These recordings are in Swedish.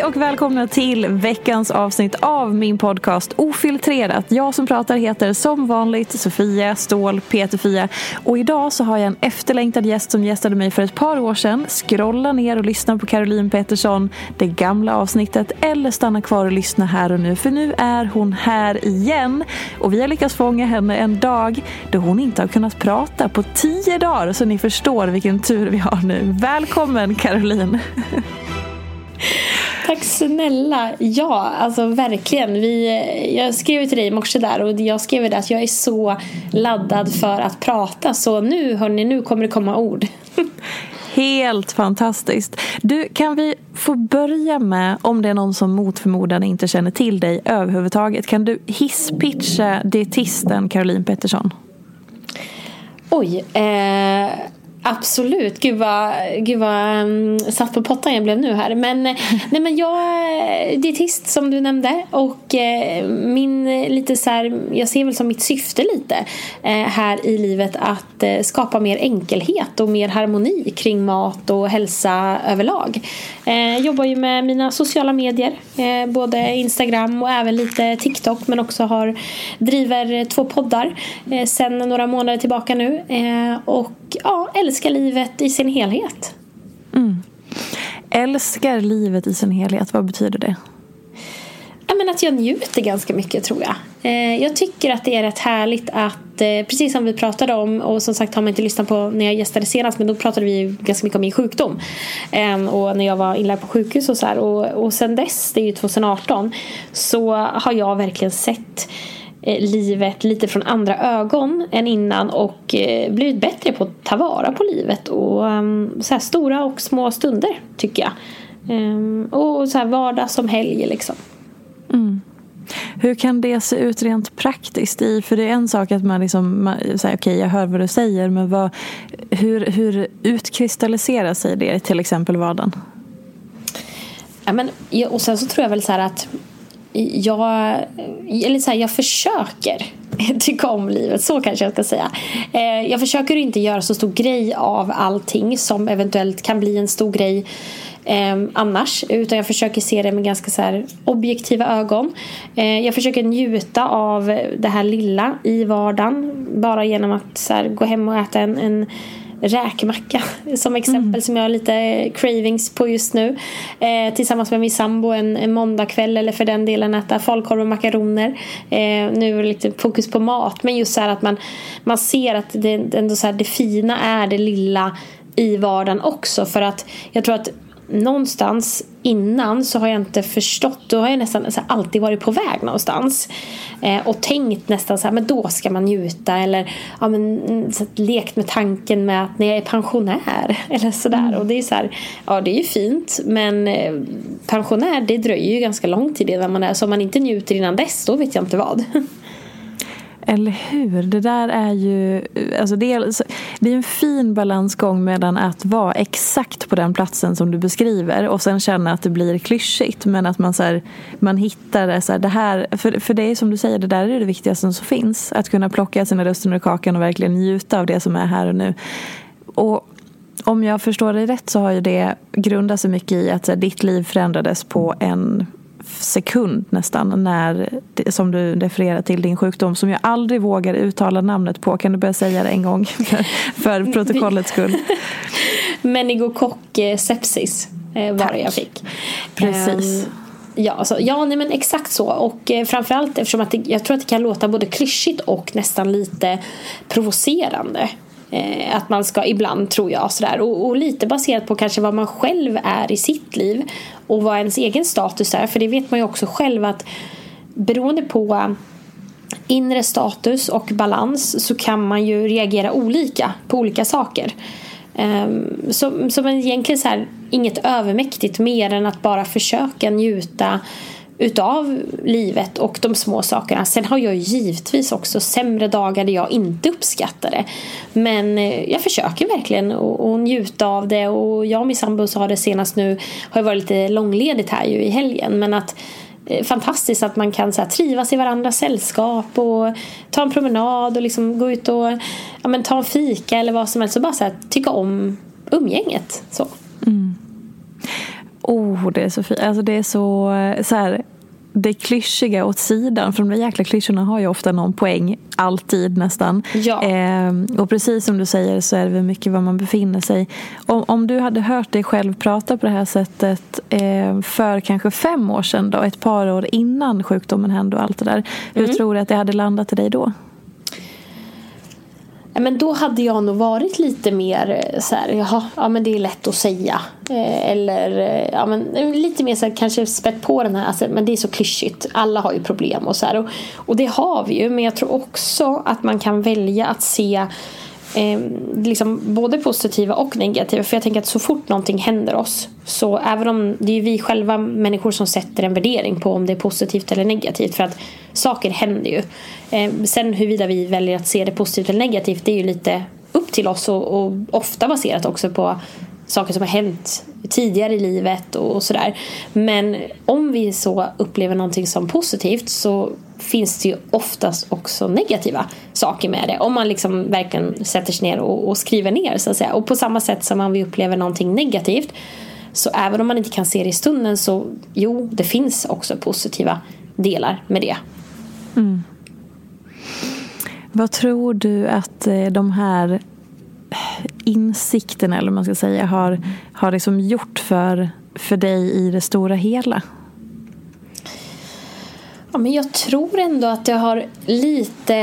Hej och välkomna till veckans avsnitt av min podcast Ofiltrerat. Jag som pratar heter som vanligt Sofia Ståhl Peterfia och idag så har jag en efterlängtad gäst som gästade mig för ett par år sedan. Scrolla ner och lyssna på Caroline Pettersson, det gamla avsnittet eller stanna kvar och lyssna här och nu för nu är hon här igen och vi har lyckats fånga henne en dag då hon inte har kunnat prata på tio dagar så ni förstår vilken tur vi har nu. Välkommen Caroline! Tack snälla. Ja, alltså verkligen. Vi, jag skrev till dig i morse där och jag skrev det att jag är så laddad för att prata. Så nu hörni, nu kommer det komma ord. Helt fantastiskt. Du, kan vi få börja med, om det är någon som mot förmodan inte känner till dig överhuvudtaget, kan du hisspitcha dietisten Caroline Pettersson? Oj. Eh... Absolut, gud vad, gud vad um, satt på pottan jag blev nu här. Men, nej, men jag är dietist som du nämnde och eh, min lite så här, jag ser väl som mitt syfte lite eh, här i livet att eh, skapa mer enkelhet och mer harmoni kring mat och hälsa överlag. Jag jobbar ju med mina sociala medier, både Instagram och även lite TikTok men också har, driver två poddar sedan några månader tillbaka nu och ja, älskar livet i sin helhet. Mm. Älskar livet i sin helhet, vad betyder det? Ja, men att jag njuter ganska mycket tror jag. Eh, jag tycker att det är rätt härligt att, eh, precis som vi pratade om och som sagt har man inte lyssnat på när jag gästade senast men då pratade vi ganska mycket om min sjukdom. Eh, och när jag var inlagd på sjukhus och så här. Och, och sen dess, det är ju 2018, så har jag verkligen sett livet lite från andra ögon än innan och eh, blivit bättre på att ta vara på livet och ehm, så här stora och små stunder tycker jag. Ehm, och så här vardag som helg liksom. Mm. Hur kan det se ut rent praktiskt? I, för det är en sak att man liksom, okej okay, jag hör vad du säger men vad, hur, hur utkristalliserar sig det i till exempel vardagen? Ja, men, och sen så tror jag väl så här att jag, eller så här, jag försöker tycka om livet, så kanske jag ska säga. Eh, jag försöker inte göra så stor grej av allting som eventuellt kan bli en stor grej eh, annars. Utan jag försöker se det med ganska så här, objektiva ögon. Eh, jag försöker njuta av det här lilla i vardagen. Bara genom att så här, gå hem och äta en, en räkmacka som exempel mm. som jag har lite cravings på just nu. Eh, tillsammans med min sambo en, en måndagkväll eller för den delen äta falukorv och makaroner. Eh, nu är det lite fokus på mat men just så här att man, man ser att det, ändå så här, det fina är det lilla i vardagen också för att jag tror att någonstans innan så har jag inte förstått. Då har jag nästan här, alltid varit på väg någonstans. Eh, och tänkt nästan så här, men då ska man njuta. Eller ja, men, mm, så lekt med tanken med att när jag är pensionär. Eller sådär. Mm. Och det är så här, ja det är ju fint. Men eh, pensionär det dröjer ju ganska lång tid innan man är. Så om man inte njuter innan dess, då vet jag inte vad. Eller hur? Det där är ju alltså det, är, det är en fin balansgång mellan att vara exakt på den platsen som du beskriver och sen känna att det blir klyschigt men att man, så här, man hittar det, så här, det här för, för det är som du säger, det där är det viktigaste som finns. Att kunna plocka sina röster ur kakan och verkligen njuta av det som är här och nu. Och om jag förstår dig rätt så har ju det grundat sig mycket i att här, ditt liv förändrades på en sekund nästan när, som du refererar till din sjukdom som jag aldrig vågar uttala namnet på. Kan du börja säga det en gång för, protokollets skull? Meningokock sepsis eh, var det jag fick. Precis. Um, Ja, alltså, ja nej, men exakt så. Och eh, framförallt eftersom att det, jag tror att det kan låta både klyschigt och nästan lite provocerande. Eh, att man ska ibland, tror jag, sådär. Och, och, lite baserat på kanske vad man själv är i sitt liv och vad ens egen status är. För det vet man ju också själv att beroende på inre status och balans så kan man ju reagera olika på olika saker. Ehm, um, som, som egentligen så här, inget övermäktigt mer än att bara försöka njuta utav livet och de små sakerna. Sen har jag givetvis också sämre dagar där jag inte uppskattar det. Men eh, jag försöker verkligen att njuta av det och jag och min sambo sa det senast nu, har ju varit lite långledigt här ju i helgen, men att eh, fantastiskt att man kan så här, trivas i varandras sällskap och ta en promenad och liksom gå ut och ja, men, ta en fika eller vad som helst och bara så här, tycka om umgänget. Så. Mm. Oh, det är så fint. Alltså det är så, så här, det klyschiga åt sidan. För de där jäkla klyschorna har ju ofta någon poäng. Alltid nästan. Ja. Eh, och precis som du säger så är det väl mycket var man befinner sig. Om, om du hade hört dig själv prata på det här sättet eh, för kanske fem år sedan. Då, ett par år innan sjukdomen hände och allt det där. Hur mm. tror du att det hade landat i dig då? Men då hade jag nog varit lite mer eh, så här, jaha, ja men det är lätt att säga. Eh, eller eh, ja, men lite mer så här, kanske spett på den här, alltså, men det är så klyschigt. Alla har ju problem och så här. Och, och det har vi ju, men jag tror också att man kan välja att se eh, liksom både positiva och negativa. För jag tänker att så fort någonting händer oss så även om det är vi själva människor som sätter en värdering på om det är positivt eller negativt. För att saker händer ju. Eh, sen huruvida vi väljer att se det positivt eller negativt det är ju lite upp till oss och, och ofta baserat också på saker som har hänt tidigare i livet och sådär. Men om vi så upplever någonting som positivt så finns det ju oftast också negativa saker med det. Om man liksom verkligen sätter sig ner och, och skriver ner så att säga. Och på samma sätt som om vi upplever någonting negativt så även om man inte kan se det i stunden så jo, det finns också positiva delar med det. Mm. Vad tror du att eh, de här insikten, eller vad man ska säga har, har liksom gjort för, för dig i det stora hela? Ja, men jag tror ändå att det har lite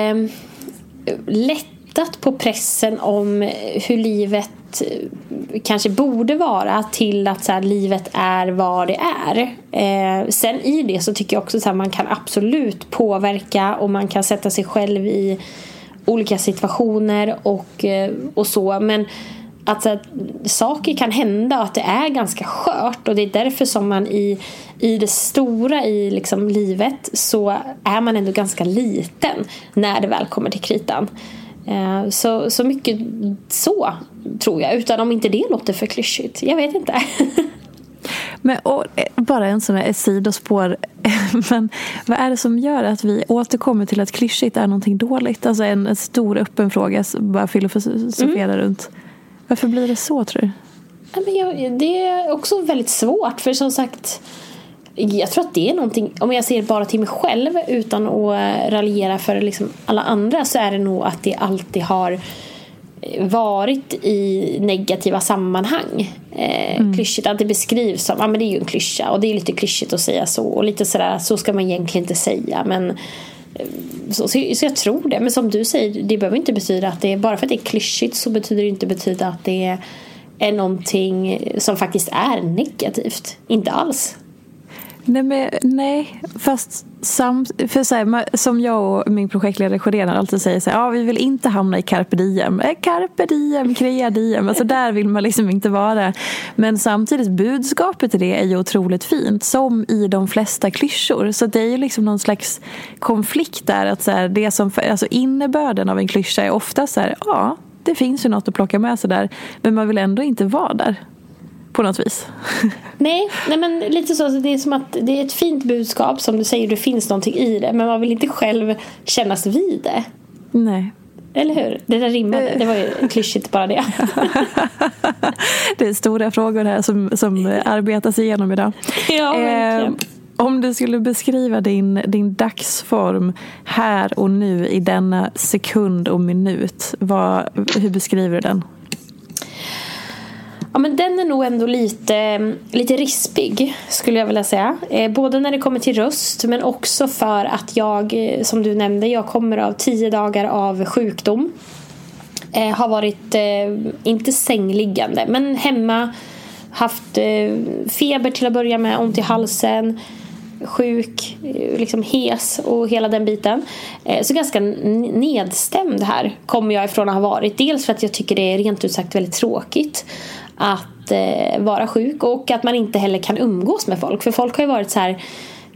eh, lättat på pressen om hur livet eh, kanske borde vara till att så här, livet är vad det är. Eh, sen i det så tycker jag också att man kan absolut påverka och man kan sätta sig själv i olika situationer och, eh, och så. Men att, att saker kan hända och att det är ganska skört och det är därför som man i, i det stora i liksom livet så är man ändå ganska liten när det väl kommer till kritan. Eh, så, så mycket så tror jag, utan om inte det låter för klyschigt. Jag vet inte. Men, och, eh, bara en sån här sidospår. Men vad är det som gör att vi återkommer till att klyschigt är någonting dåligt? Alltså en, en stor öppen fråga, bara filosofera mm. runt. Varför blir det så tror du? det är också väldigt svårt för som sagt jag tror att det är någonting, om jag ser bara till mig själv utan att raljera för liksom alla andra så är det nog att det alltid har varit i negativa sammanhang. Eh, mm. Klyschigt, att det beskrivs som, ja men det är ju en klyscha och det är lite klyschigt att säga så och lite sådär, så ska man egentligen inte säga men eh, så, så, så, jag tror det, men som du säger, det behöver inte betyda att det är, bara för att det är klyschigt så betyder det inte betyda att det är, är någonting som faktiskt är negativt. Inte alls. Nej, men, nej. fast sam, för så här, som jag och min projektledare Sjödén alltid säger så här, ah, vi vill inte hamna i carpe diem. Eh, carpe diem, crea diem. Alltså där vill man liksom inte vara. Men samtidigt budskapet i det är ju otroligt fint. Som i de flesta klyschor. Så det är ju liksom någon slags konflikt där. Att så här, det som, alltså innebörden av en klyscha är ofta så här, ja, det finns ju något att plocka med sig där. Men man vill ändå inte vara där på något vis. Nej, nej men lite så. Det är som att det är ett fint budskap som du säger, det finns någonting i det. Men man vill inte själv kännas vid det. Nej. Eller hur? Det där rimmade. Det var ju klyschigt bara det. det är stora frågor här som, som arbetas igenom idag. Ja, verkligen. Eh, om du skulle beskriva din, din dagsform här och nu i denna sekund och minut, vad, hur beskriver du den? Ja, men den är nog ändå lite, lite rispig skulle jag vilja säga. Eh, både när det kommer till röst men också för att jag, eh, som du nämnde, jag kommer av tio dagar av sjukdom. Eh, har varit, eh, inte sängliggande, men hemma. Haft eh, feber till att börja med, ont i halsen sjuk, eh, liksom hes och hela den biten. Så ganska nedstämd här kommer jag ifrån att ha varit. Dels för att jag tycker det är rent ut sagt väldigt tråkigt att eh, vara sjuk och att man inte heller kan umgås med folk. För folk har ju varit så här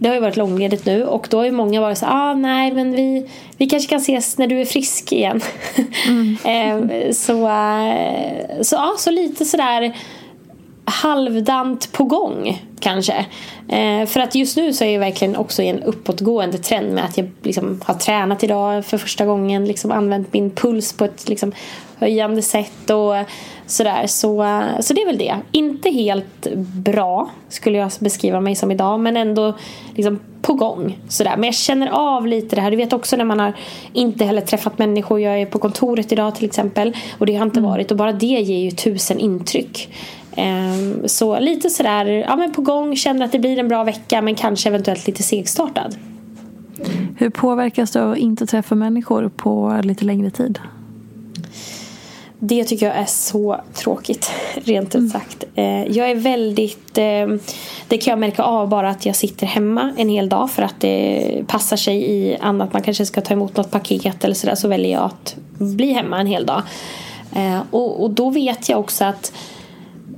det har ju varit långledigt nu och då har ju många varit så ah, nej men vi, vi kanske kan ses när du är frisk igen. Mm. eh, så, eh, så, ja, så lite sådär halvdant på gång kanske. Eh, för att just nu så är jag verkligen också i en uppåtgående trend med att jag liksom har tränat idag för första gången. Liksom använt min puls på ett liksom höjande sätt och sådär. Så, så det är väl det. Inte helt bra skulle jag beskriva mig som idag men ändå liksom på gång. Sådär. Men jag känner av lite det här. Du vet också när man har inte heller träffat människor. Jag är på kontoret idag till exempel och det har inte mm. varit och bara det ger ju tusen intryck. Ehm, så lite sådär, ja men på gång, känner att det blir en bra vecka men kanske eventuellt lite segstartad. Hur påverkas du av att inte träffa människor på lite längre tid? Det tycker jag är så tråkigt, rent ut mm. sagt. Mm. Jag är väldigt... Ehm, det kan jag märka av bara att jag sitter hemma en hel dag för att det passar sig i annat. Man kanske ska ta emot något paket eller sådär så väljer jag att bli hemma en hel dag. Ehm, och, och då vet jag också att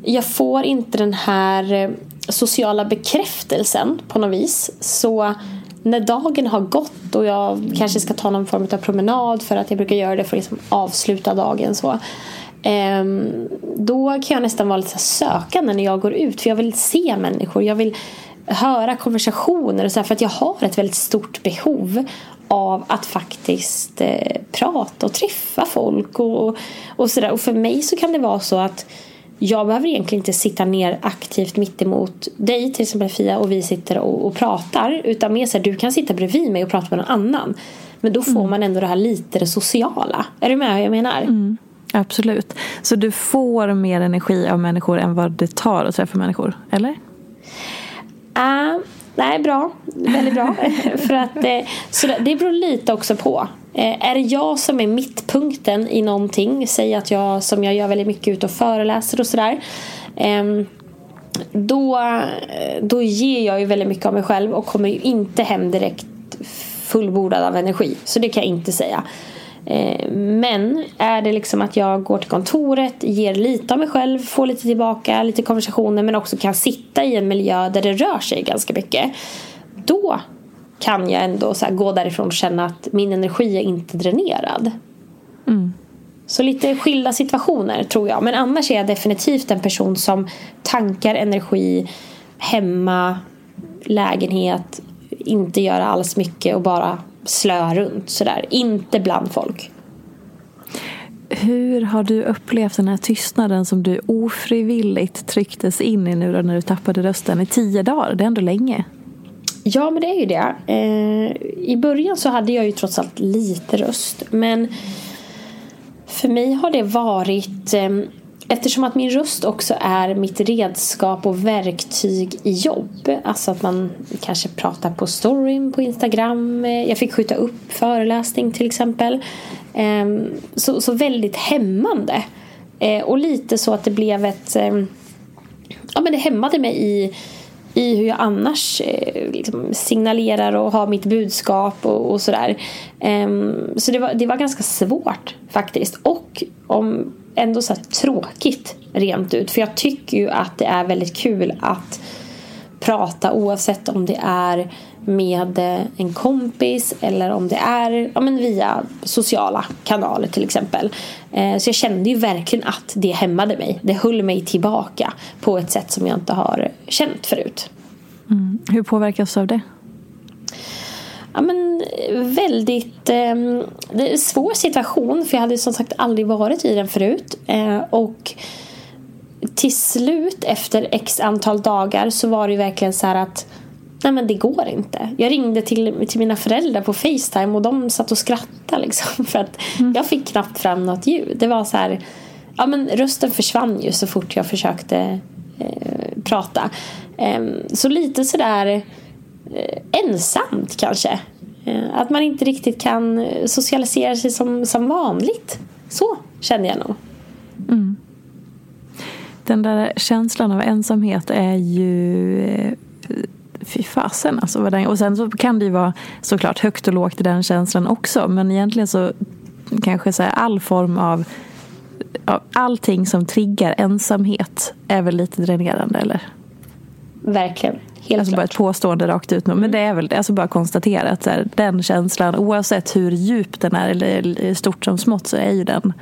jag får inte den här eh, sociala bekräftelsen på något vis. Så när dagen har gått och jag kanske ska ta någon form av promenad för att jag brukar göra det för att liksom avsluta dagen så. Ehm, då kan jag nästan vara lite sökande när jag går ut för jag vill se människor. Jag vill höra konversationer och så för att jag har ett väldigt stort behov av att faktiskt eh, prata och träffa folk och, och sådär. Och för mig så kan det vara så att jag behöver egentligen inte sitta ner aktivt mitt emot dig till exempel Fia och vi sitter och, och pratar utan mer så här, du kan sitta bredvid mig och prata med någon annan men då får mm. man ändå det här lite det sociala. Är du med vad jag menar? Mm. Absolut. Så du får mer energi av människor än vad det tar att träffa människor, eller? Uh, nej, bra. Väldigt bra. För att, eh, så det, det beror lite också på. Eh, är det jag som är mittpunkten i någonting, säg att jag som jag gör väldigt mycket ute och föreläser och sådär. Ehm, då, eh, då ger jag ju väldigt mycket av mig själv och kommer ju inte hem direkt fullbordad av energi. Så det kan jag inte säga. Eh, men är det liksom att jag går till kontoret, ger lite av mig själv, får lite tillbaka, lite konversationer men också kan sitta i en miljö där det rör sig ganska mycket. Då kan jag ändå så gå därifrån och känna att min energi är inte dränerad. Mm. Så lite skilda situationer tror jag. Men annars är jag definitivt en person som tankar energi hemma, lägenhet, inte göra alls mycket och bara slöa runt sådär. Inte bland folk. Hur har du upplevt den här tystnaden som du ofrivilligt trycktes in i nu när du tappade rösten i tio dagar? Det är ändå länge. Ja, men det är ju det. Eh, I början så hade jag ju trots allt lite röst. Men för mig har det varit eh, Eftersom att min röst också är mitt redskap och verktyg i jobb. Alltså att man kanske pratar på storyn på Instagram. Eh, jag fick skjuta upp föreläsning till exempel. Eh, så, så väldigt hämmande. Eh, och lite så att det blev ett... Ehm, ja men det hämmade mig i i hur jag annars eh, liksom signalerar och har mitt budskap och, och sådär. Um, så det var, det var ganska svårt faktiskt. Och om ändå så tråkigt rent ut. För jag tycker ju att det är väldigt kul att prata oavsett om det är med en kompis eller om det är ja, men via sociala kanaler till exempel. Eh, så jag kände ju verkligen att det hämmade mig. Det höll mig tillbaka på ett sätt som jag inte har känt förut. Mm. Hur påverkas du av det? Ja, men väldigt eh, det är svår situation för jag hade som sagt aldrig varit i den förut. Eh, och till slut efter x antal dagar så var det verkligen så här att nej men det går inte. Jag ringde till, till mina föräldrar på Facetime och de satt och skrattade liksom för att mm. jag fick knappt fram något ljud. Det var så här, ja men rösten försvann ju så fort jag försökte eh, prata. Eh, så lite sådär eh, ensamt kanske. Eh, att man inte riktigt kan socialisera sig som, som vanligt. Så kände jag nog. Mm. Den där känslan av ensamhet är ju eh, fy fasen alltså. Och sen så kan det ju vara såklart högt och lågt i den känslan också. Men egentligen så kanske så all form av allting som triggar ensamhet är väl lite dränerande eller? Verkligen. Helt alltså klart. bara ett påstående rakt ut. Men det är väl det. Alltså bara konstatera att här, den känslan oavsett hur djup den är eller stort som smått så är ju den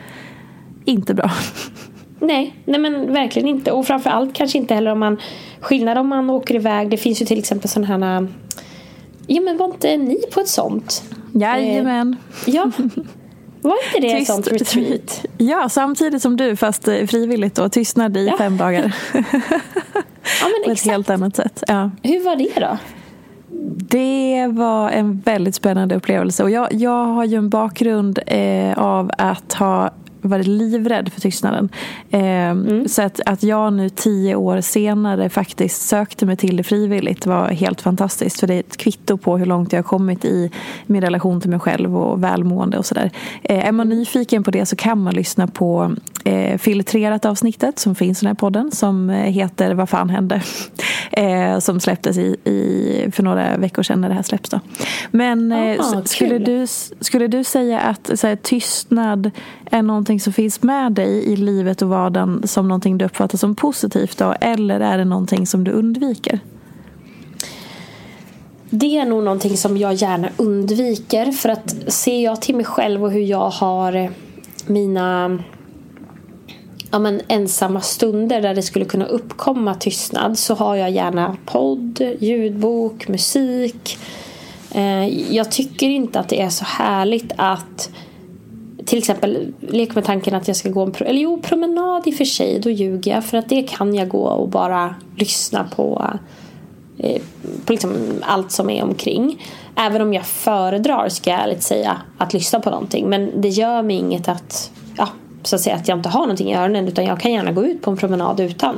inte bra. Nej, nej men verkligen inte. Och framförallt kanske inte heller om man Skillnad om man åker iväg. Det finns ju till exempel sådana här Ja men var inte ni på ett sånt? Jajamän. Eh, ja. Var inte det ett sånt retreat? Ja, samtidigt som du fast eh, frivilligt då. Tystnad i ja. fem dagar. ja, men på ett helt annat sätt. Ja. Hur var det då? Det var en väldigt spännande upplevelse. Och jag, jag har ju en bakgrund eh, av att ha varit livrädd för tystnaden. Eh, mm. Så att, att jag nu tio år senare faktiskt sökte mig till det frivilligt var helt fantastiskt. För det är ett kvitto på hur långt jag har kommit i min relation till mig själv och välmående och sådär. Eh, är man nyfiken på det så kan man lyssna på eh, filtrerat avsnittet som finns i den här podden som eh, heter Vad fan hände? Eh, som släpptes i, i, för några veckor sedan när det här släpps. Då. Men eh, Aha, skulle, du, skulle du säga att så här, tystnad är någonting som finns med dig i livet och vardagen som någonting du uppfattar som positivt då? Eller är det någonting som du undviker? Det är nog någonting som jag gärna undviker för att ser jag till mig själv och hur jag har eh, mina ja, men ensamma stunder där det skulle kunna uppkomma tystnad så har jag gärna podd, ljudbok, musik. Eh, jag tycker inte att det är så härligt att till exempel leka med tanken att jag ska gå en pro eller jo, promenad i och för sig, då ljuger jag för att det kan jag gå och bara lyssna på, eh, på liksom allt som är omkring. Även om jag föredrar, ska jag ärligt säga, att lyssna på någonting. Men det gör mig inget att, ja, så att säga att jag inte har någonting i öronen utan jag kan gärna gå ut på en promenad utan.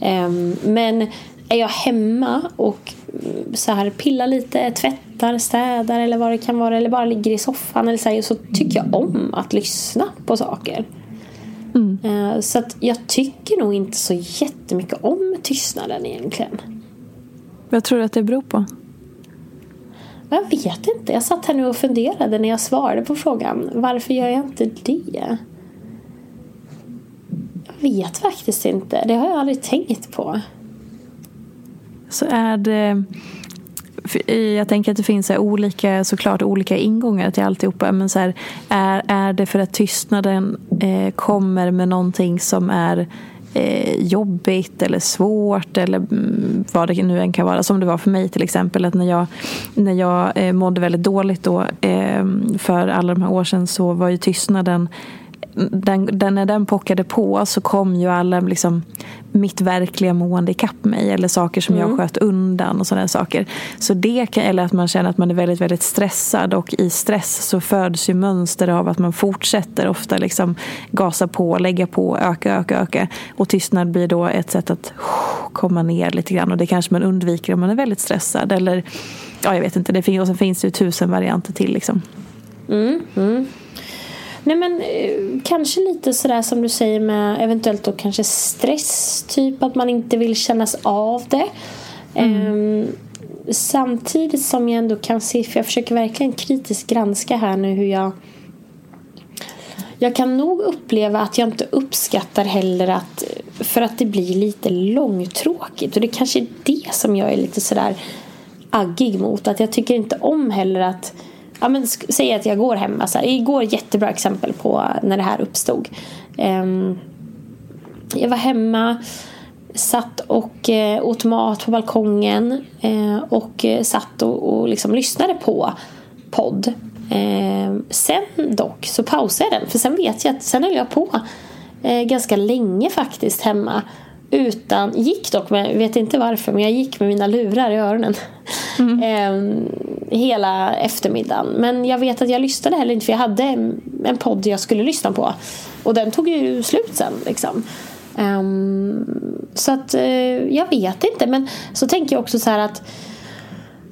Um, men är jag hemma och så här pillar lite, tvättar, städar eller vad det kan vara eller bara ligger i soffan eller så, här, så tycker jag om att lyssna på saker. Mm. Uh, så att jag tycker nog inte så jättemycket om tystnaden egentligen. Vad tror du att det beror på? Jag vet inte. Jag satt här nu och funderade när jag svarade på frågan. Varför gör jag inte det? vet faktiskt inte. Det har jag aldrig tänkt på. Så är det... Jag tänker att det finns så olika, såklart olika ingångar till alltihopa. Men så här, är, är det för att tystnaden eh, kommer med någonting som är eh, jobbigt eller svårt eller mm, vad det nu än kan vara. Som det var för mig till exempel. Att när jag, när jag eh, mådde väldigt dåligt då eh, för alla de här åren sedan så var ju tystnaden den, den, när den pockade på så kom ju alla liksom, mitt verkliga mående ikapp mig. Eller saker som mm. jag sköt undan och sådana saker. Så det kan, eller att man känner att man är väldigt, väldigt stressad. Och i stress så föds ju mönster av att man fortsätter ofta liksom gasa på, lägga på, öka, öka, öka. Och tystnad blir då ett sätt att komma ner lite grann. Och det kanske man undviker om man är väldigt stressad. Eller ja, jag vet inte. Det finns, och sen finns det ju tusen varianter till liksom. Mm, mm. Nej men eh, kanske lite sådär som du säger med eventuellt då kanske stress. Typ att man inte vill kännas av det. Mm. Eh, samtidigt som jag ändå kan se, för jag försöker verkligen kritiskt granska här nu hur jag jag kan nog uppleva att jag inte uppskattar heller att för att det blir lite långtråkigt och det kanske är det som jag är lite sådär aggig mot att jag tycker inte om heller att ja, men, säg att jag går hemma så alltså, här. igår jättebra exempel på när det här uppstod um, jag var hemma satt och uh, åt mat på balkongen uh, och uh, satt och, och liksom lyssnade på podd. Ehm, sen dock så pausade jag den för sen vet jag att sen höll jag på ganska länge faktiskt hemma. Utan, gick dock med, vet inte varför, men jag gick med mina lurar i öronen. Mm. eh, hela eftermiddagen. Men jag vet att jag lyssnade heller inte för jag hade en podd jag skulle lyssna på. Och den tog ju slut sen liksom. Um, så att uh, jag vet inte men så tänker jag också så här att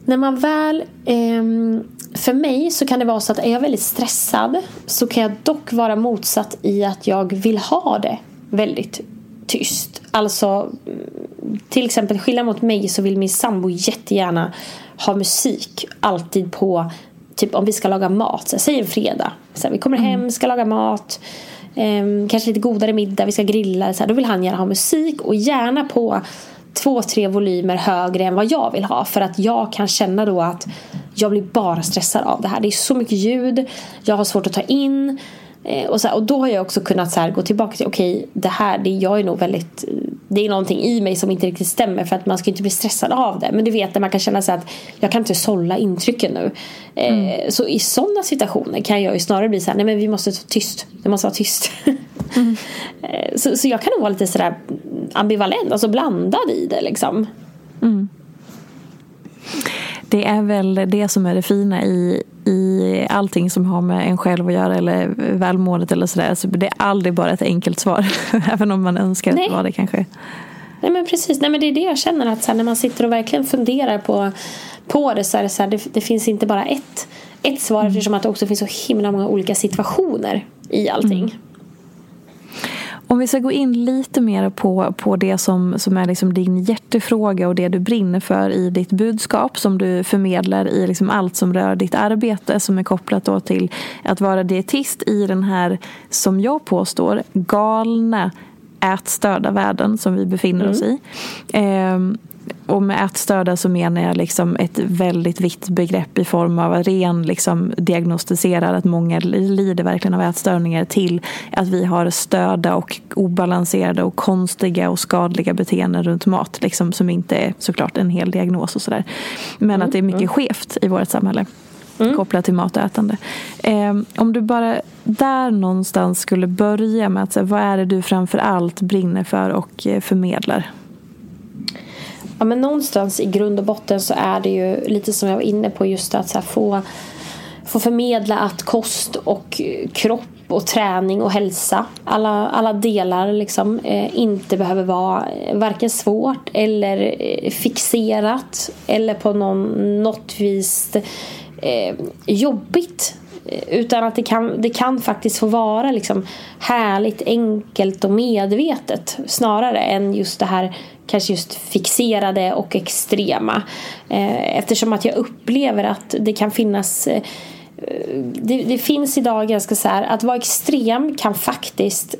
när man väl um, för mig så kan det vara så att är jag väldigt stressad så kan jag dock vara motsatt i att jag vill ha det väldigt tyst. Alltså till exempel skillnad mot mig så vill min sambo jättegärna ha musik alltid på typ om vi ska laga mat. Så säg en fredag. Så här, vi kommer hem, ska laga mat. Eh, kanske lite godare middag, vi ska grilla. Så här, då vill han gärna ha musik och gärna på två, tre volymer högre än vad jag vill ha. För att jag kan känna då att jag blir bara stressad av det här. Det är så mycket ljud, jag har svårt att ta in. Eh, och, så här, och då har jag också kunnat så här, gå tillbaka till okej, okay, det här, det, jag är nog väldigt det är någonting i mig som inte riktigt stämmer för att man ska inte bli stressad av det. Men du vet när man kan känna sig att jag kan inte sålla intrycken nu. Eh, mm. Eh, så i sådana situationer kan jag ju snarare bli så här, nej men vi måste vara tyst. Det måste vara tyst. Mm. eh, så, så jag kan nog vara lite sådär ambivalent, alltså blandad i det liksom. Mm. Det är väl det som är det fina i, i allting som har med en själv att göra eller välmåendet eller sådär. Så det är aldrig bara ett enkelt svar. Även om man önskar att det var det kanske. Nej men precis, Nej, men det är det jag känner att så här, när man sitter och verkligen funderar på, på det så är det så här, det, det finns inte bara ett, ett svar mm. eftersom att det också finns så himla många olika situationer i allting. Mm. Om vi ska gå in lite mer på, på det som, som är liksom din hjärtefråga och det du brinner för i ditt budskap som du förmedlar i liksom allt som rör ditt arbete som är kopplat till att vara dietist i den här, som jag påstår, galna ätstörda världen som vi befinner oss mm. i. Eh, och med ätstörda så menar jag liksom ett väldigt vitt begrepp i form av ren liksom diagnostiserad att många lider verkligen av ätstörningar till att vi har störda och obalanserade och konstiga och skadliga beteenden runt mat liksom, som inte är såklart en hel diagnos och sådär. Men mm, att det är mycket mm. skevt i vårt samhälle. Mm. kopplat till mat och ätande. Eh, om du bara där någonstans skulle börja med att säga, vad är det du framför allt brinner för och eh, förmedlar? Ja, men någonstans i grund och botten så är det ju lite som jag var inne på just att så få, få förmedla att kost och kropp och träning och hälsa alla, alla delar liksom eh, inte behöver vara eh, varken svårt eller eh, fixerat eller på någon, något vis eh, jobbigt. Eh, utan att det kan, det kan faktiskt få vara liksom härligt, enkelt och medvetet snarare än just det här kanske just fixerade och extrema. Eh, eftersom att jag upplever att det kan finnas eh, det, det, finns idag ganska så här att vara extrem kan faktiskt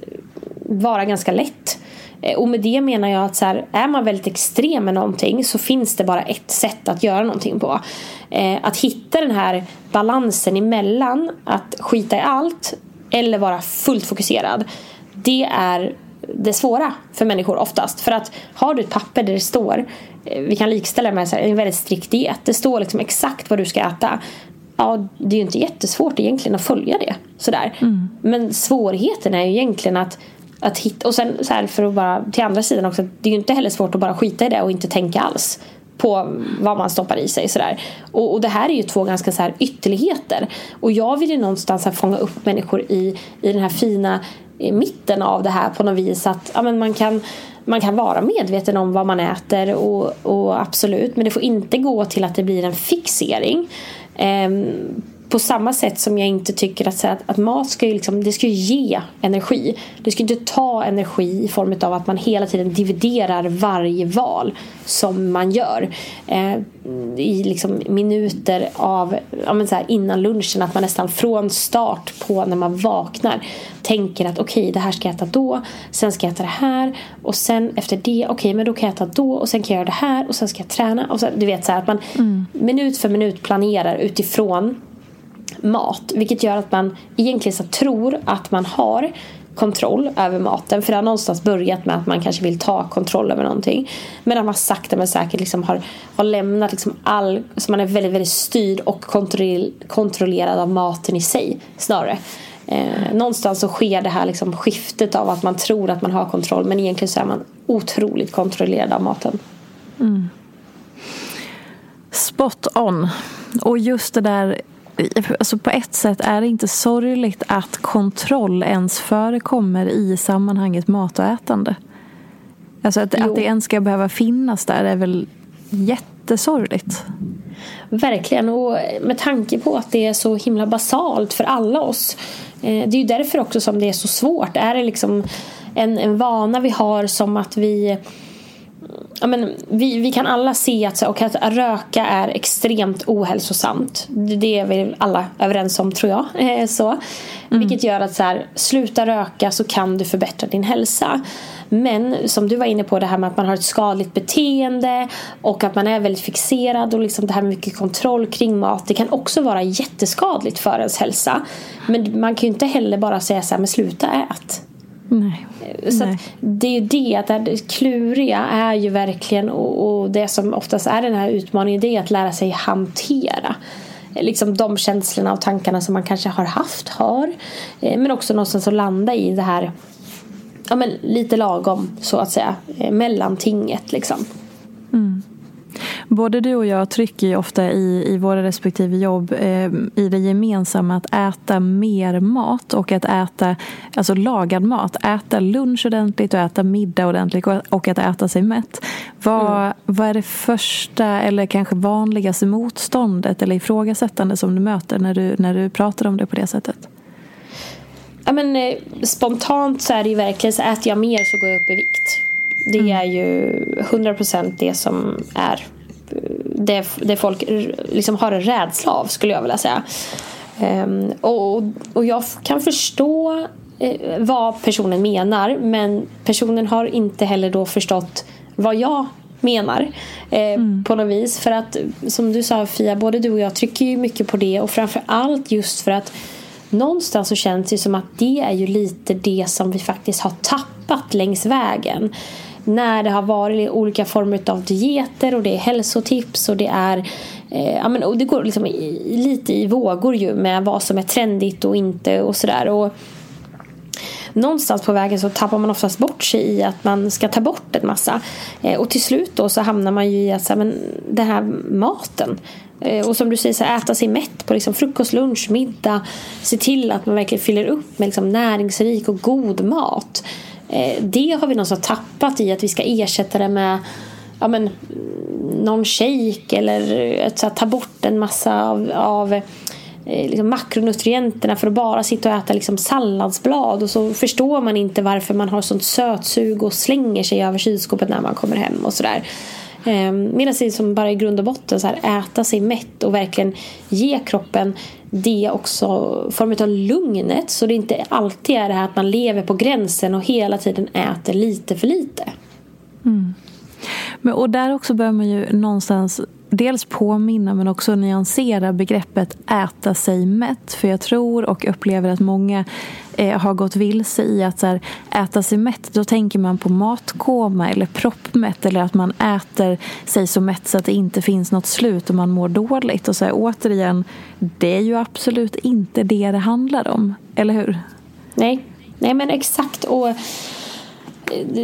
vara ganska lätt. Eh, och med det menar jag att så här, är man väldigt extrem med någonting så finns det bara ett sätt att göra någonting på. att hitta den här balansen emellan att skita i allt eller vara fullt fokuserad. Det är det svåra för människor oftast. För att har du ett papper där det står, eh, vi kan likställa det med så här, en väldigt strikt diet. Det står liksom exakt vad du ska äta. Ja, det är ju inte jättesvårt egentligen att följa det. Sådär. Mm. Men svårigheten är ju egentligen att att hitta, och sen så här för att bara till andra sidan också, det är ju inte heller svårt att bara skita i det och inte tänka alls på vad man stoppar i sig. Sådär. Och, och det här är ju två ganska så här ytterligheter. Och jag vill ju någonstans här fånga upp människor i, i den här fina i mitten av det här på något vis. Att ja, men man, kan, man kan vara medveten om vad man äter och, och absolut. Men det får inte gå till att det blir en fixering. Eh, på samma sätt som jag inte tycker att, att, att mat ska ju, liksom, det ska ge energi. Det ska inte ta energi i form av att man hela tiden dividerar varje val som man gör. Eh, I liksom minuter av, ja, så här, innan lunchen. Att man nästan från start på när man vaknar tänker att okej okay, det här ska jag äta då. Sen ska jag äta det här. Och sen efter det, okej okay, men då kan jag äta då. Och sen kan jag göra det här. Och sen ska jag träna. Och så, du vet så här, att man mm. minut för minut planerar utifrån mat. Vilket gör att man egentligen så tror att man har kontroll över maten. För det har någonstans börjat med att man kanske vill ta kontroll över någonting. Men att man sakta men säkert liksom har, har lämnat liksom all... Så man är väldigt, väldigt styrd och kontrollerad av maten i sig snarare. Eh, någonstans så sker det här liksom skiftet av att man tror att man har kontroll men egentligen så är man otroligt kontrollerad av maten. Mm. Spot on. Och just det där alltså på ett sätt är det inte sorgligt att kontroll ens förekommer i sammanhanget mat och ätande. Alltså att, att det ens ska behöva finnas där är väl jättesorgligt. Verkligen, och med tanke på att det är så himla basalt för alla oss. Eh, det är ju därför också som det är så svårt. Är det liksom en, en vana vi har som att vi ja, men, vi, vi kan alla se att, okay, att röka är extremt ohälsosamt. Det är vi alla överens om tror jag. Eh, så. Mm. Vilket gör att så här, sluta röka så kan du förbättra din hälsa. Men som du var inne på det här med att man har ett skadligt beteende och att man är väldigt fixerad och liksom det här med mycket kontroll kring mat. Det kan också vara jätteskadligt för ens hälsa. Men man kan ju inte heller bara säga så här, men sluta ät. Nej. Så Nej. det är ju det, att det kluriga är ju verkligen och, och, det som oftast är den här utmaningen det är att lära sig hantera liksom de känslorna och tankarna som man kanske har haft, har eh, men också någonstans att landa i det här ja, men lite lagom så att säga eh, mellantinget liksom. Mm. Både du och jag trycker ju ofta i, i våra respektive jobb eh, i det gemensamma att äta mer mat och att äta alltså lagad mat. Äta lunch ordentligt och äta middag ordentligt och att äta sig mätt. Vad, mm. vad är det första eller kanske vanligaste motståndet eller ifrågasättande som du möter när du, när du pratar om det på det sättet? Ja, men, eh, spontant så är det ju verkligen så äter jag mer så går jag upp i vikt. Det mm. är ju 100% det som är det, det folk liksom har en rädsla av skulle jag vilja säga. Um, och, och jag kan förstå eh, vad personen menar men personen har inte heller då förstått vad jag menar eh, mm. på något vis. För att som du sa Fia, både du och jag trycker ju mycket på det och framför allt just för att någonstans så känns det som att det är ju lite det som vi faktiskt har tappat längs vägen när det har varit olika former av dieter och det är hälsotips och det är eh, ja, men, och det går liksom i, lite i vågor ju med vad som är trendigt och inte och sådär. någonstans på vägen så tappar man oftast bort sig i att man ska ta bort en massa. Eh, och till slut då så hamnar man ju i att så men, den här maten eh, och som du säger, så äta sig mätt på liksom frukost, lunch, middag. Se till att man verkligen fyller upp med liksom näringsrik och god mat. Eh, det har vi någonstans tappat i att vi ska ersätta det med ja, men, någon shake eller eh, att, så ta bort en massa av, av eh, liksom makronutrienterna för att bara sitta och äta liksom salladsblad och så förstår man inte varför man har sånt sötsug och slänger sig över kylskåpet när man kommer hem och sådär. Eh, medan det som bara i grund och botten så här, äta sig mätt och verkligen ge kroppen det också form av lugnet så det inte alltid är det här att man lever på gränsen och hela tiden äter lite för lite. Mm. Men, och där också bör man ju någonstans dels påminna men också nyansera begreppet äta sig mätt. För jag tror och upplever att många eh, har gått vilse i att så här, äta sig mätt, då tänker man på matkoma eller proppmätt eller att man äter sig så mätt så att det inte finns något slut och man mår dåligt. Och så här, återigen, det är ju absolut inte det det handlar om, eller hur? Nej, Nej men exakt. Och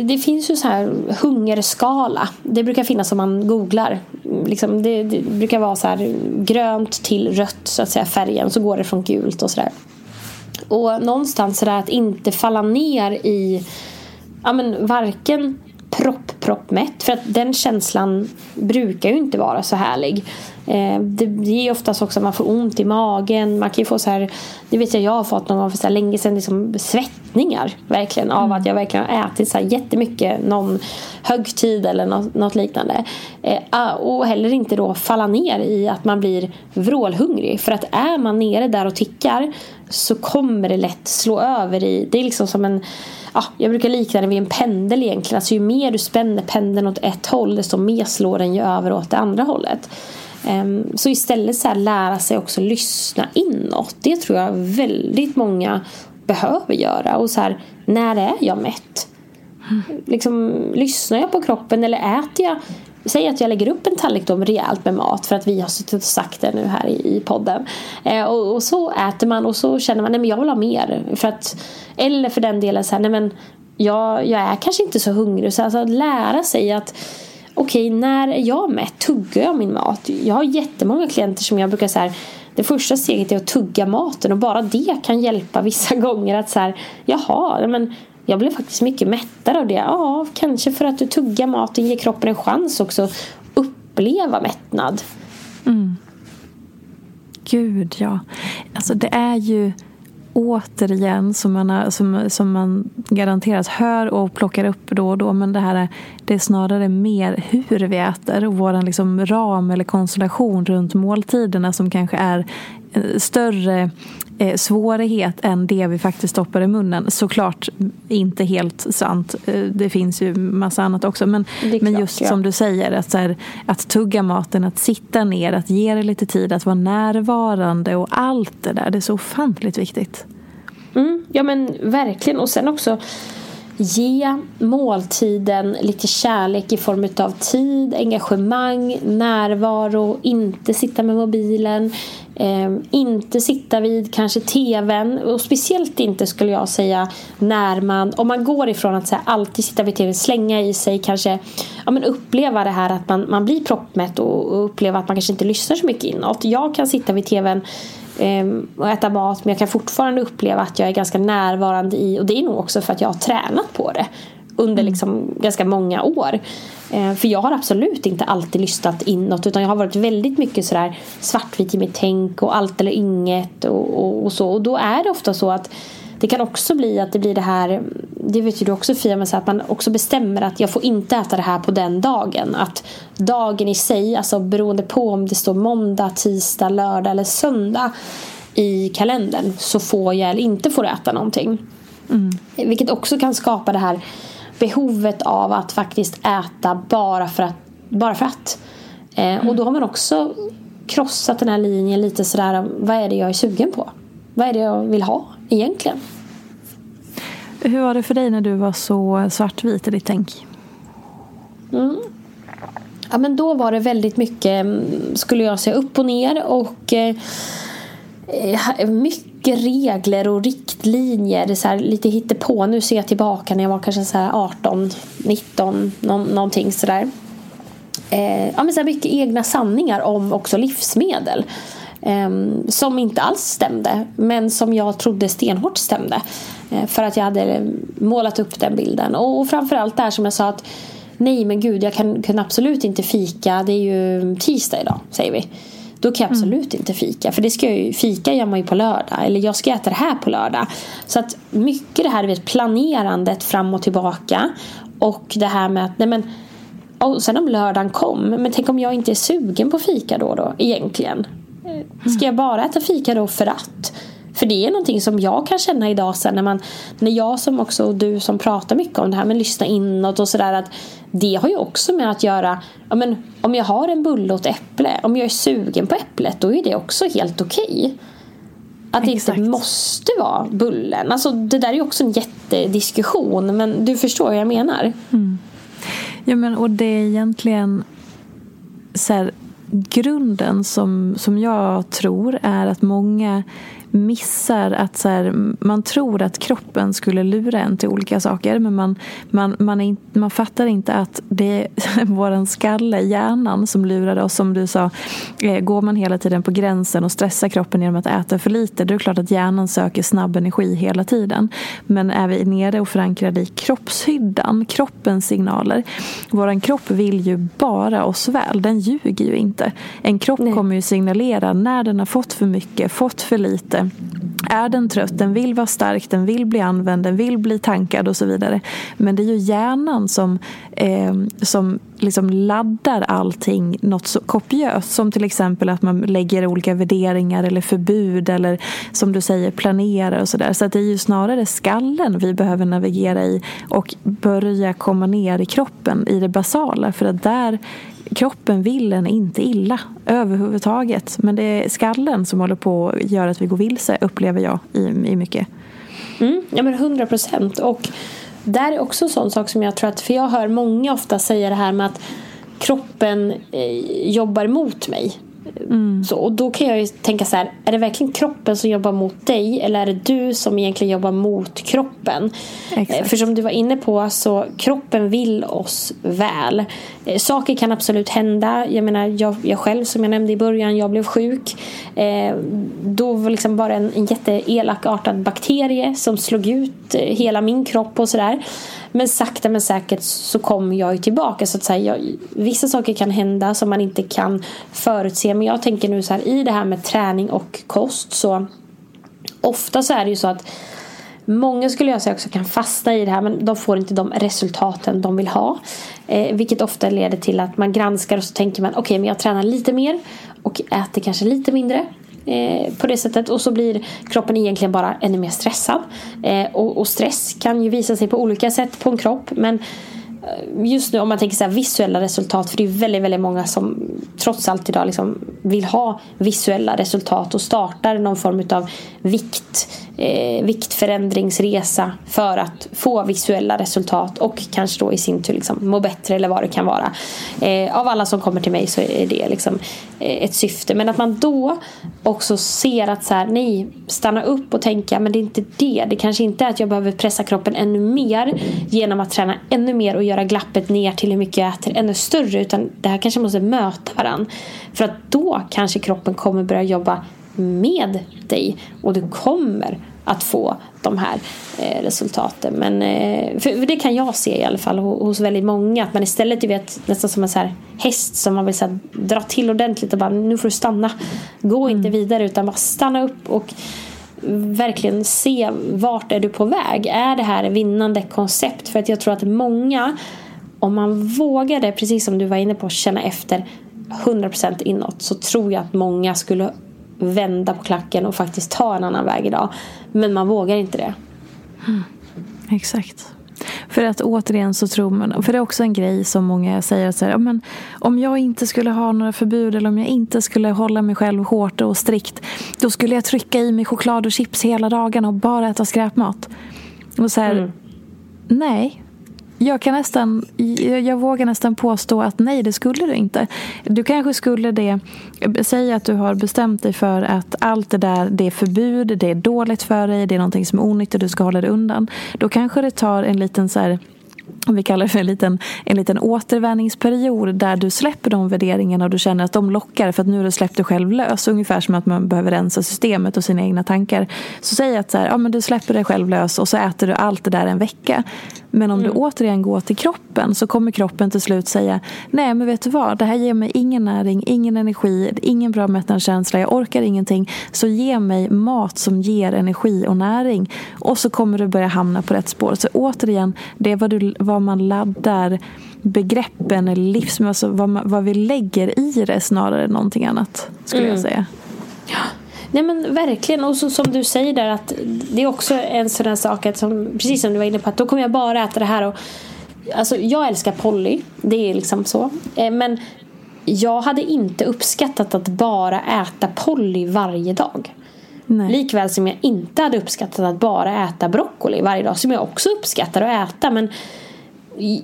det finns ju så här hungerskala. Det brukar finnas om man googlar. Liksom det, det, brukar vara så här grönt till rött så att säga färgen. Så går det från gult och sådär. Och någonstans så där att inte falla ner i ja, men varken propp proppmätt. För att den känslan brukar ju inte vara så härlig. Eh, det, är oftast också att man får ont i magen. Man kan få så här, det vet jag jag har fått någon gång för så länge sedan, liksom svettningar. Verkligen av att jag verkligen har ätit så här jättemycket någon högtid eller något, något liknande. Eh, ah, och heller inte då falla ner i att man blir vrålhungrig. För att är man nere där och tickar så kommer det lätt slå över i, det är liksom som en ja, jag brukar likna det vid en pendel egentligen. Alltså ju mer du spänner pendeln åt ett håll desto mer slår den ju över åt det andra hållet. Um, så istället så lära sig också lyssna inåt. Det tror jag väldigt många behöver göra. Och så här, när är jag mätt? Mm. Liksom, lyssnar jag på kroppen eller äter jag Säg att jag lägger upp en tallrik då rejält med mat för att vi har suttit och sagt det nu här i, i podden. Eh, och, och, så äter man och så känner man att jag vill ha mer. För att, eller för den delen så här, nej men jag, jag är kanske inte så hungrig. Så alltså att lära sig att okej, okay, när är jag mätt? Tuggar jag min mat? Jag har jättemånga klienter som jag brukar säga det första steget är att tugga maten och bara det kan hjälpa vissa gånger att så här, jaha, men jag blev faktiskt mycket mättare av det. Ja, kanske för att du tuggar maten ger kroppen en chans också att uppleva mättnad. Mm. Gud, ja. Alltså det är ju återigen som man, har, som, som man garanterat hör och plockar upp då och då. Men det här är, det är snarare mer hur vi äter och vår liksom ram eller konstellation runt måltiderna som kanske är eh, större eh, svårighet än det vi faktiskt stoppar i munnen. Såklart inte helt sant. Eh, det finns ju massa annat också. Men, klart, men just ja. som du säger, att, här, att tugga maten, att sitta ner, att ge det lite tid, att vara närvarande och allt det där. Det är så ofantligt viktigt. Mm, ja men verkligen. Och sen också ge måltiden lite kärlek i form av tid, engagemang, närvaro, inte sitta med mobilen, eh, inte sitta vid kanske tvn och speciellt inte skulle jag säga när man, om man går ifrån att här, alltid sitta vid tvn, slänga i sig kanske, ja men uppleva det här att man, man blir proppmätt och, och uppleva att man kanske inte lyssnar så mycket inåt. Jag kan sitta vid tvn ehm, och äta mat men jag kan fortfarande uppleva att jag är ganska närvarande i och det är nog också för att jag har tränat på det under mm. liksom ganska många år. Ehm, för jag har absolut inte alltid lyssnat inåt utan jag har varit väldigt mycket sådär svartvit i mitt tänk och allt eller inget och, och, och så. Och då är det ofta så att det kan också bli att det blir det här Det vet ju du också Fia men så att man också bestämmer att jag får inte äta det här på den dagen Att dagen i sig, alltså beroende på om det står måndag, tisdag, lördag eller söndag i kalendern så får jag eller inte får äta någonting mm. Vilket också kan skapa det här behovet av att faktiskt äta bara för att, bara för att. Mm. Och då har man också krossat den här linjen lite sådär vad är det jag är sugen på? Vad är det jag vill ha egentligen? Hur var det för dig när du var så svartvit i ditt tänk? Mm. Ja, men då var det väldigt mycket, mm, skulle jag säga, upp och ner och eh, eh mycket regler och riktlinjer. Så här, lite hittepå. Nu ser jag tillbaka när jag var kanske så 18, 19, någon, någonting sådär. Eh, ja, men så här mycket egna sanningar om också livsmedel. Eh, som inte alls stämde men som jag trodde stenhårt stämde. Eh, för att jag hade målat upp den bilden. Och, framförallt där som jag sa att nej men gud jag kan, kan absolut inte fika. Det är ju tisdag idag säger vi. Då kan jag mm. absolut mm. inte fika. För det ska ju, fika gör man ju på lördag. Eller jag ska äta det här på lördag. Så att mycket det här vet, planerandet fram och tillbaka. Och det här med att nej men, och sen om lördagen kom. Men tänk om jag inte är sugen på fika då då egentligen. Ska jag bara äta fika då för att? För det är någonting som jag kan känna idag sen när man När jag som också och du som pratar mycket om det här med lyssna inåt och sådär att Det har ju också med att göra ja, men, Om jag har en bulle och ett äpple Om jag är sugen på äpplet då är det också helt okej okay. Att det Exakt. inte måste vara bullen Alltså det där är ju också en jättediskussion Men du förstår vad jag menar mm. Ja men och det är egentligen så här, grunden som, som jag tror är att många missar att så här, man tror att kroppen skulle lura en till olika saker men man, man, man, är, man fattar inte att det är våran skalle, hjärnan, som lurar oss. Som du sa, eh, går man hela tiden på gränsen och stressar kroppen genom att äta för lite, då är det klart att hjärnan söker snabb energi hela tiden. Men är vi nere och förankrade i kroppshyddan, kroppens signaler. Våran kropp vill ju bara oss väl, den ljuger ju inte. En kropp Nej. kommer ju signalera när den har fått för mycket, fått för lite är den trött, den vill vara stark, den vill bli använd, den vill bli tankad och så vidare. Men det är ju hjärnan som, eh, som liksom laddar allting något så kopiöst. Som till exempel att man lägger olika värderingar eller förbud eller som du säger planerar och sådär. Så att det är ju snarare skallen vi behöver navigera i och börja komma ner i kroppen, i det basala. För att där kroppen vill en inte illa överhuvudtaget. Men det är skallen som håller på att göra att vi går vilse, upplever jag i, i mycket. Mm, ja men hundra procent. Och där är också en sån sak som jag tror att, för jag hör många ofta säga det här med att kroppen eh, jobbar mot mig. Mm. Så, och då kan jag ju tänka så här, är det verkligen kroppen som jobbar mot dig eller är det du som egentligen jobbar mot kroppen? Exakt. För som du var inne på så kroppen vill oss väl. Eh, saker kan absolut hända. Jag menar jag, jag själv som jag nämnde i början, jag blev sjuk. Eh, då var liksom bara en, en jätteelakartad bakterie som slog ut eh, hela min kropp och sådär. Men sakta men säkert så kommer jag ju tillbaka. Så att säga, jag, vissa saker kan hända som man inte kan förutse. Men jag tänker nu så här i det här med träning och kost så ofta så är det ju så att Många skulle jag säga också kan fastna i det här men de får inte de resultaten de vill ha. Eh, vilket ofta leder till att man granskar och så tänker man okej okay, men jag tränar lite mer och äter kanske lite mindre. Eh, på det sättet och så blir kroppen egentligen bara ännu mer stressad. Eh, och, och, stress kan ju visa sig på olika sätt på en kropp men eh, just nu om man tänker så visuella resultat för det är väldigt, väldigt många som trots allt idag liksom vill ha visuella resultat och startar någon form av vikt eh, viktförändringsresa för att få visuella resultat och kanske då i sin tur liksom må bättre eller vad det kan vara. Eh, av alla som kommer till mig så är det liksom eh, ett syfte. Men att man då också ser att så här, nej, stanna upp och tänka men det är inte det. Det kanske inte är att jag behöver pressa kroppen ännu mer genom att träna ännu mer och göra glappet ner till hur mycket jag äter ännu större utan det här kanske måste möta varandra. För att då kanske kroppen kommer börja jobba med dig och du kommer att få de här eh, resultaten. Men, eh, för, det kan jag se i alla fall hos väldigt många. Att man istället, du vet, nästan som en så här häst som man vill så här, dra till ordentligt och bara nu får du stanna. Gå mm. inte vidare utan bara stanna upp och verkligen se vart är du på väg. Är det här ett vinnande koncept? För att jag tror att många, om man vågade, precis som du var inne på, känna efter 100% inåt så tror jag att många skulle vända på klacken och faktiskt ta en annan väg idag. Men man vågar inte det. Mm. Exakt. För att återigen så tror man, för det är också en grej som många säger så här, men om jag inte skulle ha några förbud eller om jag inte skulle hålla mig själv hårt och strikt då skulle jag trycka i mig choklad och chips hela dagarna och bara äta skräpmat. Och så här, mm. nej, jag kan nästan, jag vågar nästan påstå att nej, det skulle du inte. Du kanske skulle det, säga att du har bestämt dig för att allt det där, det är förbud, det är dåligt för dig, det är någonting som är onyttigt, du ska hålla dig undan. Då kanske det tar en liten så här, vi kallar det för en liten, en liten återvänningsperiod där du släpper de värderingarna och du känner att de lockar för att nu har du släppt dig själv lös. Ungefär som att man behöver rensa systemet och sina egna tankar. Så säg att så här, ja, men du släpper dig själv lös och så äter du allt det där en vecka. Men om mm. du återigen går till kroppen så kommer kroppen till slut säga Nej men vet du vad, det här ger mig ingen näring, ingen energi, ingen bra mättnadskänsla, jag orkar ingenting. Så ge mig mat som ger energi och näring. Och så kommer du börja hamna på rätt spår. Så återigen, det är vad, du, vad man laddar begreppen eller livs, alltså vad, man, vad vi lägger i det snarare än någonting annat. Skulle mm. jag säga. Ja. Nej men verkligen och så, som du säger där att det är också en sån här sak att som, precis som du var inne på att då kommer jag bara äta det här och Alltså jag älskar Polly, det är liksom så. Eh, men jag hade inte uppskattat att bara äta Polly varje dag. Nej. Likväl som jag inte hade uppskattat att bara äta broccoli varje dag. Som jag också uppskattar att äta. Men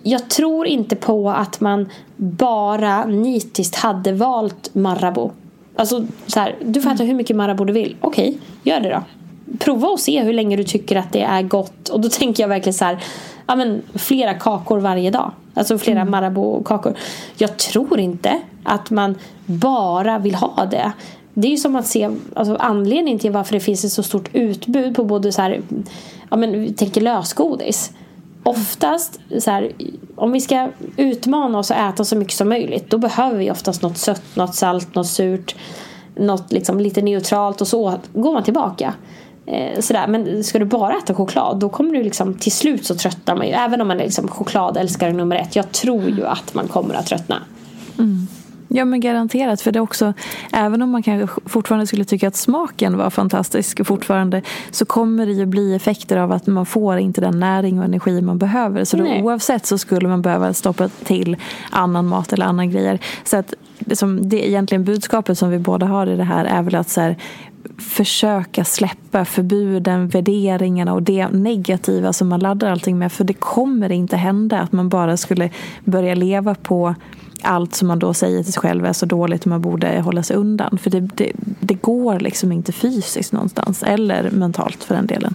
jag tror inte på att man bara nitiskt hade valt Marabou Alltså så här, du får äta hur mycket Marabou du vill. Okej, okay, gör det då. Prova och se hur länge du tycker att det är gott. Och då tänker jag verkligen så här. ja, men, flera kakor varje dag. Alltså flera mm. Marabou-kakor. Jag tror inte att man bara vill ha det. Det är ju som att se alltså, anledningen till varför det finns ett så stort utbud på både så här, ja men tänker lösgodis. Oftast så här, om vi ska utmana oss och äta så mycket som möjligt då behöver vi oftast något sött, något salt, något surt, något liksom lite neutralt och så går man tillbaka. Eh, sådär. Men ska du bara äta choklad då kommer du liksom till slut så tröttnar man ju. Även om man är liksom chokladälskare nummer ett. Jag tror ju att man kommer att tröttna. Mm. Ja men garanterat. För det också Även om man kanske fortfarande skulle tycka att smaken var fantastisk fortfarande Så kommer det ju bli effekter av att man får inte den näring och energi man behöver. Så då, oavsett så skulle man behöva stoppa till annan mat eller andra grejer. Så att det, som, det egentligen budskapet som vi båda har i det här är väl att så här, försöka släppa förbuden, värderingarna och det negativa som man laddar allting med. För det kommer inte hända att man bara skulle börja leva på allt som man då säger till sig själv är så dåligt och man borde hålla sig undan. För det, det, det går liksom inte fysiskt någonstans, eller mentalt för den delen.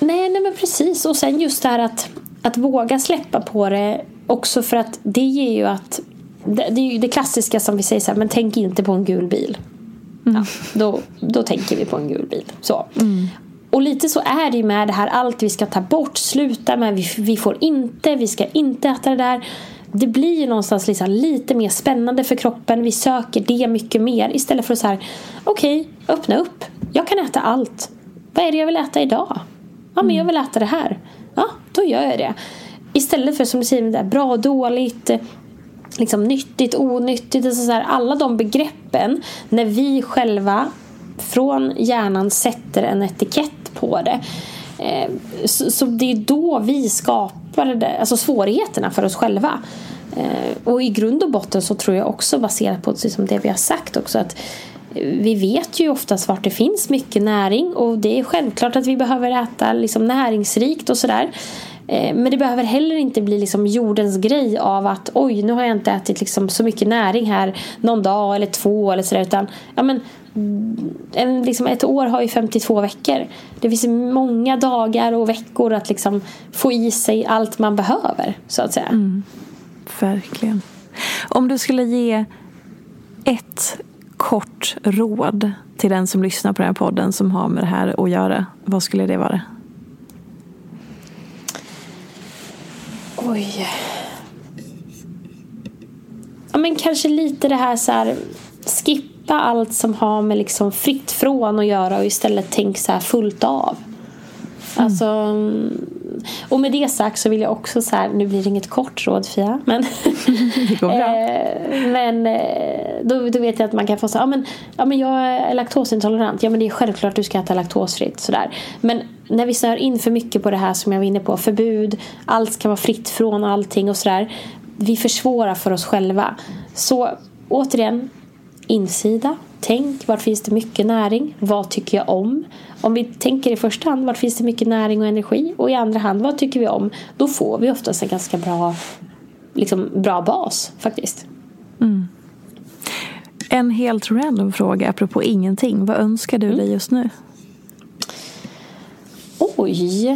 Nej, nej men precis. Och sen just det här att, att våga släppa på det också för att det ger ju att det, det är ju det klassiska som vi säger så här, men tänk inte på en gul bil. Mm. Ja, då, då tänker vi på en gul bil. Så. Mm. Och lite så är det med det här allt vi ska ta bort, sluta med, vi, vi får inte, vi ska inte äta det där det blir ju någonstans liksom lite mer spännande för kroppen. Vi söker det mycket mer istället för att så här, okej, okay, öppna upp. Jag kan äta allt. Vad är det jag vill äta idag? Ja, men jag vill äta det här. Ja, då gör jag det. Istället för som du säger, där, bra och dåligt, liksom nyttigt, onyttigt. Alltså så här, alla de begreppen när vi själva från hjärnan sätter en etikett på det. Eh, så, så det är då vi skapar det, alltså svårigheterna för oss själva. Eh, och i grund och botten så tror jag också baserat på liksom det vi har sagt också att vi vet ju oftast vart det finns mycket näring och det är självklart att vi behöver äta liksom näringsrikt och sådär. Eh, men det behöver heller inte bli liksom jordens grej av att oj nu har jag inte ätit liksom så mycket näring här någon dag eller två eller sådär utan ja men mm, en, liksom ett år har ju 52 veckor. Det finns många dagar och veckor att liksom få i sig allt man behöver. så att säga. Mm, verkligen. Om du skulle ge ett kort råd till den som lyssnar på den här podden som har med det här att göra. Vad skulle det vara? Oj. Ja, men kanske lite det här så här skip släppa allt som har med liksom fritt från att göra och istället tänk så här fullt av. Mm. Alltså, och med det sagt så vill jag också så här, nu blir det inget kort råd Fia, men, det går bra. Eh, men eh, då, då, vet jag att man kan få säga, ja men, ja men jag är laktosintolerant, ja men det är självklart du ska äta laktosfritt sådär. Men när vi snör in för mycket på det här som jag var inne på, förbud, allt ska vara fritt från allting och sådär. Vi försvårar för oss själva. Så återigen, insida. Tänk, var finns det mycket näring? Vad tycker jag om? Om vi tänker i första hand, var finns det mycket näring och energi? Och i andra hand, vad tycker vi om? Då får vi oftast en ganska bra, liksom, bra bas faktiskt. Mm. En helt random fråga apropå ingenting. Vad önskar du mm. dig just nu? Oj.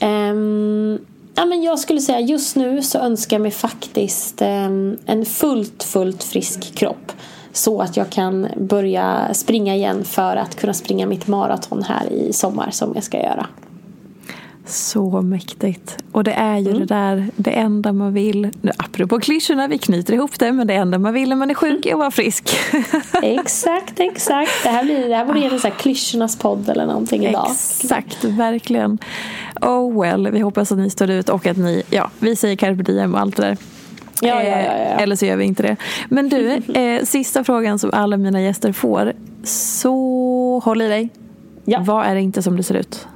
Um, ja, men jag skulle säga just nu så önskar jag mig faktiskt um, en fullt, fullt frisk kropp. Så att jag kan börja springa igen för att kunna springa mitt maraton här i sommar som jag ska göra. Så mäktigt. Och det är ju mm. det där, det enda man vill, nu apropå klyschorna, vi knyter ihop det, men det enda man vill när man är sjuk är att vara frisk. exakt, exakt. Det här, blir, det här borde ge en klyschornas podd eller någonting idag. Exakt, verkligen. Oh well, vi hoppas att ni står ut och att ni, ja, vi säger carpe diem och allt det där. Ja, ja, ja, eh, Eller så gör vi inte det. Men du, eh, sista frågan som alla mina gäster får. Så håll i dig. Ja. Vad är det inte som det ser ut?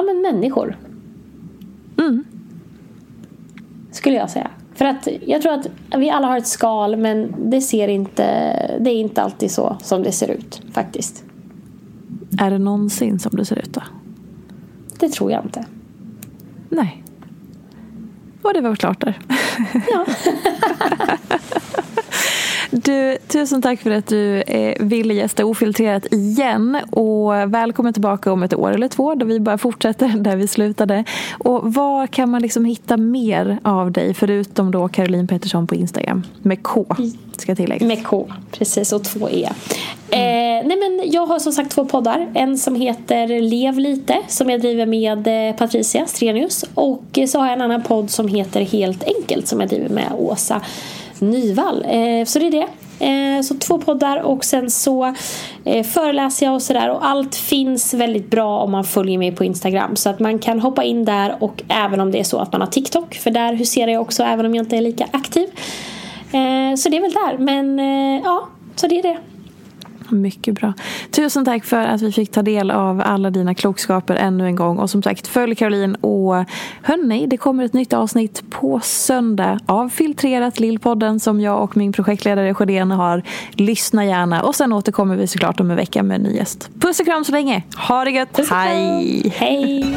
Ja, men människor. Mm. Skulle jag säga. För att jag tror att vi alla har ett skal men det ser inte, det är inte alltid så som det ser ut faktiskt. Är det någonsin som det ser ut då? Det tror jag inte. Nej. Och det var klart där. Ja. Du, tusen tack för att du eh, ville gästa Ofiltrerat igen och välkommen tillbaka om ett år eller två då vi bara fortsätter där vi slutade. Och var kan man liksom hitta mer av dig förutom då Caroline Pettersson på Instagram med K ska tilläggas. Med K, precis och två E. Mm. Eh, nej men jag har som sagt två poddar. En som heter Lev lite som jag driver med eh, Patricia Strenius och så har jag en annan podd som heter Helt enkelt som jag driver med Åsa Nyvall. Eh, så det är det. Eh, så två poddar och sen så eh, föreläser jag och sådär och allt finns väldigt bra om man följer mig på Instagram så att man kan hoppa in där och även om det är så att man har TikTok för där huserar jag också även om jag inte är lika aktiv. Så det är väl där men ja, så det är det. Mycket bra. Tusen tack för att vi fick ta del av alla dina klokskaper ännu en gång. Och som sagt, följ Caroline och hörni, det kommer ett nytt avsnitt på söndag av Filtrerat Lillpodden som jag och min projektledare Sjödén har. Lyssna gärna och sen återkommer vi såklart om en vecka med en ny gäst. Puss och kram så länge. Ha det gött. Hej! Hej!